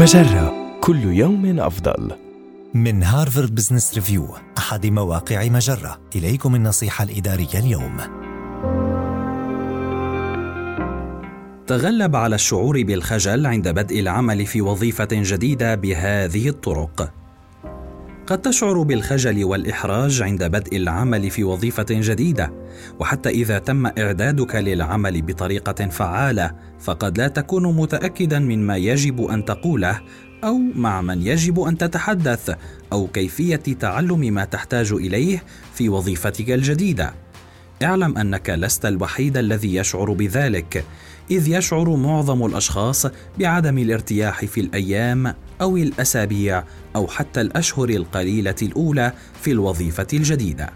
مجرة. كل يوم أفضل. من هارفارد بزنس ريفيو أحد مواقع مجرة. إليكم النصيحة الإدارية اليوم. تغلب على الشعور بالخجل عند بدء العمل في وظيفة جديدة بهذه الطرق. قد تشعر بالخجل والإحراج عند بدء العمل في وظيفة جديدة وحتى إذا تم إعدادك للعمل بطريقة فعالة فقد لا تكون متاكدا مما يجب أن تقوله أو مع من يجب أن تتحدث أو كيفية تعلم ما تحتاج إليه في وظيفتك الجديدة. اعلم أنك لست الوحيد الذي يشعر بذلك إذ يشعر معظم الأشخاص بعدم الارتياح في الأيام أو الأسابيع أو حتى الأشهر القليلة الأولى في الوظيفة الجديدة.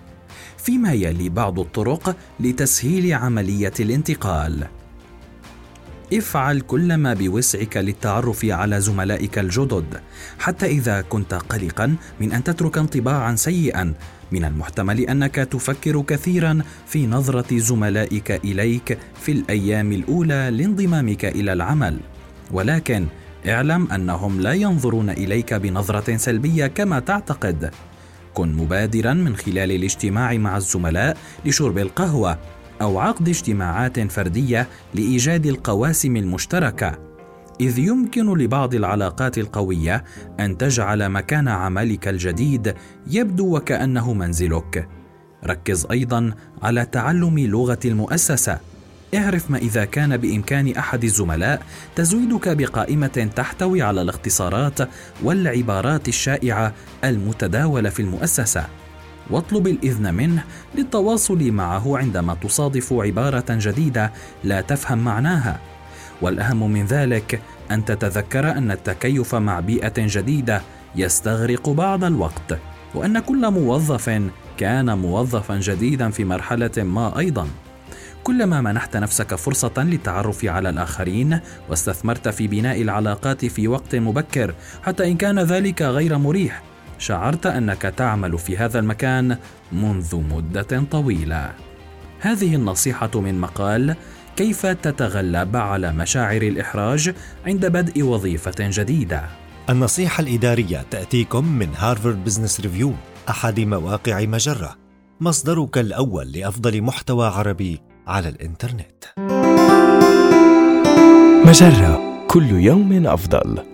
فيما يلي بعض الطرق لتسهيل عملية الانتقال. افعل كل ما بوسعك للتعرف على زملائك الجدد حتى إذا كنت قلقا من أن تترك انطباعا سيئا. من المحتمل أنك تفكر كثيرا في نظرة زملائك إليك في الأيام الأولى لانضمامك إلى العمل. ولكن اعلم أنهم لا ينظرون إليك بنظرة سلبية كما تعتقد. كن مبادرا من خلال الاجتماع مع الزملاء لشرب القهوة أو عقد اجتماعات فردية لإيجاد القواسم المشتركة. إذ يمكن لبعض العلاقات القوية أن تجعل مكان عملك الجديد يبدو وكأنه منزلك. ركز أيضا على تعلم لغة المؤسسة. اعرف ما إذا كان بإمكان أحد الزملاء تزويدك بقائمة تحتوي على الاختصارات والعبارات الشائعة المتداولة في المؤسسة. واطلب الإذن منه للتواصل معه عندما تصادف عبارة جديدة لا تفهم معناها. والأهم من ذلك أن تتذكر أن التكيف مع بيئة جديدة يستغرق بعض الوقت وأن كل موظف كان موظفا جديدا في مرحلة ما أيضا. كلما منحت نفسك فرصة للتعرف على الآخرين واستثمرت في بناء العلاقات في وقت مبكر حتى إن كان ذلك غير مريح. شعرت أنك تعمل في هذا المكان منذ مدة طويلة. هذه النصيحة من مقال كيف تتغلب على مشاعر الإحراج عند بدء وظيفة جديدة؟ النصيحة الإدارية تأتيكم من هارفارد بزنس ريفيو أحد مواقع مجرة. مصدرك الأول لأفضل محتوى عربي. على الإنترنت مجرة كل يوم أفضل.